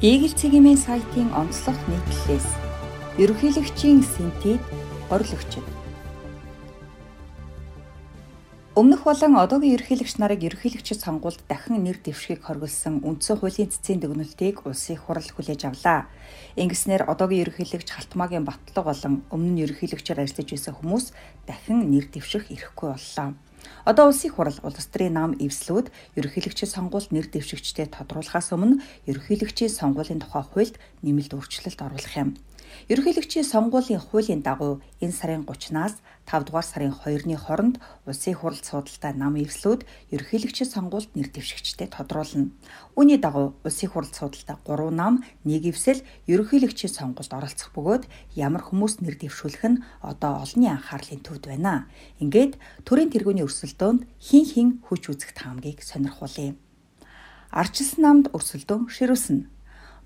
Eagle цэгийн сайтын онцлог нийтлэлээс ерөнхийлөгчийн синтед орлогчд Өмнөх болон одоогийн ерөнхийлөгч нарыг ерөнхийлөгчид сонгуульд дахин нэр дэвшгийг хоригдсан үндсэн хуулийн цэцгийн дүгнэлтийг улсын хурал хүлээж авлаа. Ингэснээр одоогийн ерөнхийлөгч Халтмаагийн Батлаг болон өмнө нь ерөнхийлөгчөөр ажиллаж байсан хүмүүс дахин нэр дэвших эрхгүй боллоо. Одоо улсын хурал улс төрийн нам эвслүүд ерөнхийлөгчийн сонгуульд нэр дэвшигчдэд тодруулахаас өмнө ерөнхийлөгчийн сонгуулийн тухай хуульд нэмэлт өөрчлөлт оруулах юм. Ерөнхийлөгчийн сонгуулийн хуулийн дагуу энэ сарын 30-наас 5 дугаар сарын 2-ны хооронд улсын хурал судалтай нам эвслүүд ерөнхийлөгчийн сонгуульд нэр дэвшигчдэд тодруулна. Үүний дагуу улсын хурал судалтай 3 нам нэг эвсэл ерөнхийлөгчийн сонгуульд оролцох бөгөөд ямар хүмүүс нэр дэвшүүлэх нь одоо олонний анхаарлын төвд байна. Ингээд төрийн тэргүүний өрсөлдөөнд хин хин хүч үзэх таамгийг сонирхуулъя. Арчилсан намд өрсөлдөөн ширүүлсэн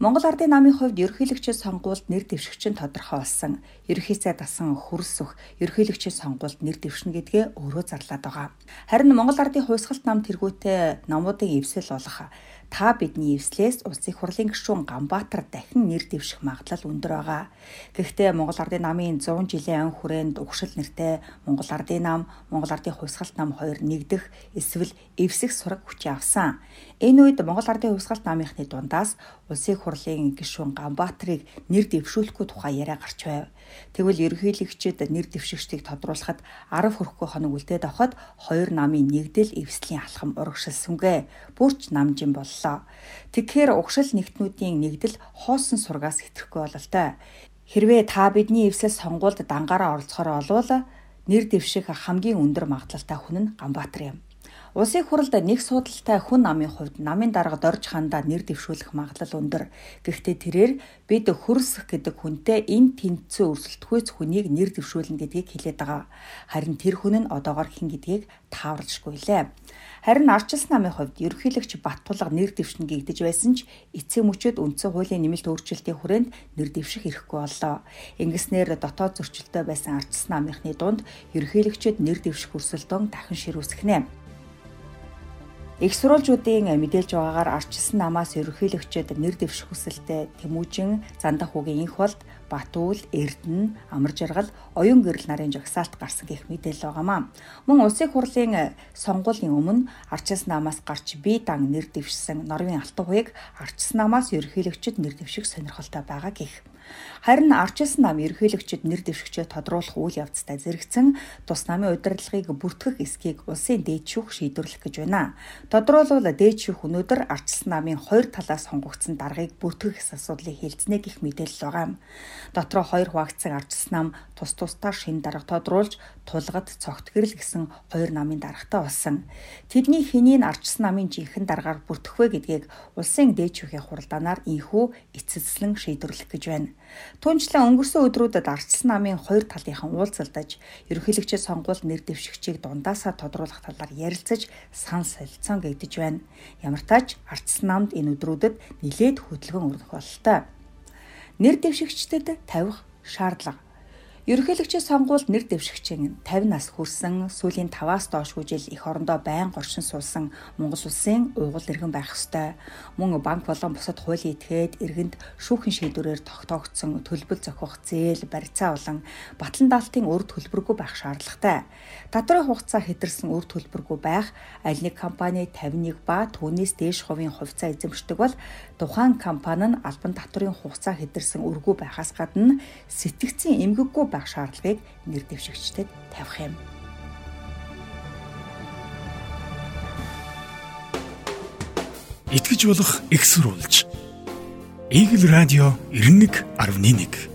Монгол Ардын намын хувьд ерөнхийлөгчийн сонгуульд нэр дэвшигч нь тодорхой болсон. Ерөнхийцээ дасан хөрсөх ерөнхийлөгчийн сонгуульд нэр дэвшнэ гэдгээ өөрөө зарлаад байгаа. Харин Монгол Ардын хувьсгалт нам тэргүүтээ намуудын эвсэл болох та бидний эвслээс улсын хурлын гишүүн Ганбаатар дахин нэр дэвших магадлал өндөр байгаа. Гэхдээ Монгол Ардын намын 100 жилийн ан хүрээнд угшил нэртэй Монгол Ардын нам, Монгол Ардын хувьсгалт нам хоёр нэгдэх эсвэл эвсэх сураг хүчээ авсан. Энэ үед Монгол Ардын хувьсгалт намынхны дундаас улсын хурлын гишүүн Ганбаатарыг нэр дэвшүүлэхгүй тухай яриа гарч байв. Тэгвэл ерөнхийлөгчид нэр дэвшигчдийг тодруулахад 10 хүрэхгүй хоног үлдээд авахад хоёр намын нэгдэл эвслийн алхам урагшилсангүй. Бүрч намжин боллоо. Тэгэхээр угшил нэгтнүүдийн нэгдэл хоосон сургаас хэтрэхгүй бололтой. Хэрвээ та бидний эвсэл сонгуульд дангаараа оролцохоор олвол нэр дэвших хамгийн өндөр магадлалтай хүн нь Ганбаатар юм. Улсын хуралд нэг судалтай хүн намын хувьд намын дарга дорж хандаа нэр дэвшүүлэх магадлал өндөр. Гэхдээ тэрээр бид хөрсөх гэдэг хүнтэй энэ тэнцүү өрсөлдөхүйц хүнийг нэр дэвшүүлнэ гэдгийг хэлээд байгаа. Харин тэр хүн нь одоогор хэн гэдгийг тааварлшгүй лээ. Харин арчилсан намын хувьд ерөнхийлөгч Баттулга нэр дэвшнэ гэгдэж байсан ч эцэг мөчөд үндсэн хуулийн нэмэлт өөрчлөлтийн хүрээнд нэр дэвших эрхгүй боллоо. Ингэснээр дотоод зөрчилтэй байсан арчилсан намынхны дунд ерөнхийлөгчөд нэр дэвших өрсөлдөөн дахин ширүүсгэнэ. Их сурвалжуудын мэдээлж байгаагаар арчилсан намаас ерөнхийлөгчөд нэр дэвших хүсэлтэй Тэмүүжин, Зандах үгийн инх болд Батуул, Эрдэнэ, Амар жаргал, оюун гэрэл нарын жагсаалт гарсан гэх мэдээлэл байгаамаа. Мөн улсын хурлын сонгуулийн өмнө арчилсан намаас гарч бие дан нэр дэвшсэн Норвегийн алтан хуйг арчилсан намаас ерөнхийлөгчөд нэр дэвших сонирхолтой байгаа гэх. Харин арчилсан нам ерөнхийлөгчөд нэр дэвшигчээ тодруулах үйл явцтай зэрэгцэн тус намын удирдлагыг бүртгэх эсхийг улсын дээд шүүх шийдвэрлэх гэж байна. Тодруулбал дээд шүүх өнөөдөр арчилсан намын хоёр талаас сонгогдсон даргаыг бүртгэх асуудлыг хэлцнэ гэх мэдээлэл байгаа юм. Дотроо хоёр хуваагдсан арчилсан нам тус тусдаа шин дарга тодруулж тулгад цогт гэрэл гэсэн хоёр намын даргатай болсон. Тэдний хэнийг арчилсан намын жинхэнэ даргаар бүртгэх вэ гэдгийг улсын дээд шүүхийн хуралдаанаар инхүү эцэслэн шийдвэрлэх гэж байна. Түүнчлэн өнгөрсөн өдрүүдэд арчилсан намын хоёр талынхан уулзалдаж ерөнхийлөгчийн сонгуульд нэр дэвшигчийг дундаасаа тодруулах талаар ярилцаж сан солилцоон гэгдэж байна. Ямар тач арчилсан намд энэ өдрүүдэд нилээд хөдөлгөөн өргөх бололтой нэр дэвшигчдэд тавих шаардлага. Ерөнхийлөгчийн сонгуульд нэр дэвшигчийн 50 нас хүрсэн сүүлийн 5-аас доошгүй жил эх орондоо байн горшин суусан Монгол улсын угуул иргэн байх ёстой. Мөн банк болон бусад хуулийн этгээд иргэнд шүүхэн шийдвэрээр тогтоогдсон төлбөл зохих зээл, барьцаа болон батлан даалтын үр төлбөргүй байх шаардлагатай. Татрын хугацаа хэтэрсэн үр төлбөргүй байх аль нэг компани 51 ба түүнээс дээш хувийн хувьцаа эзэмшдэг бол тухайн компани нь албан татврын хугацаа хэтэрсэн үргүй байхаас гадна сэтгцийн эмгэггүй байх шаардлагыг нэр дэвшигчдэд тавих юм. Итгэж болох экссурулж. Игэл радио 91.1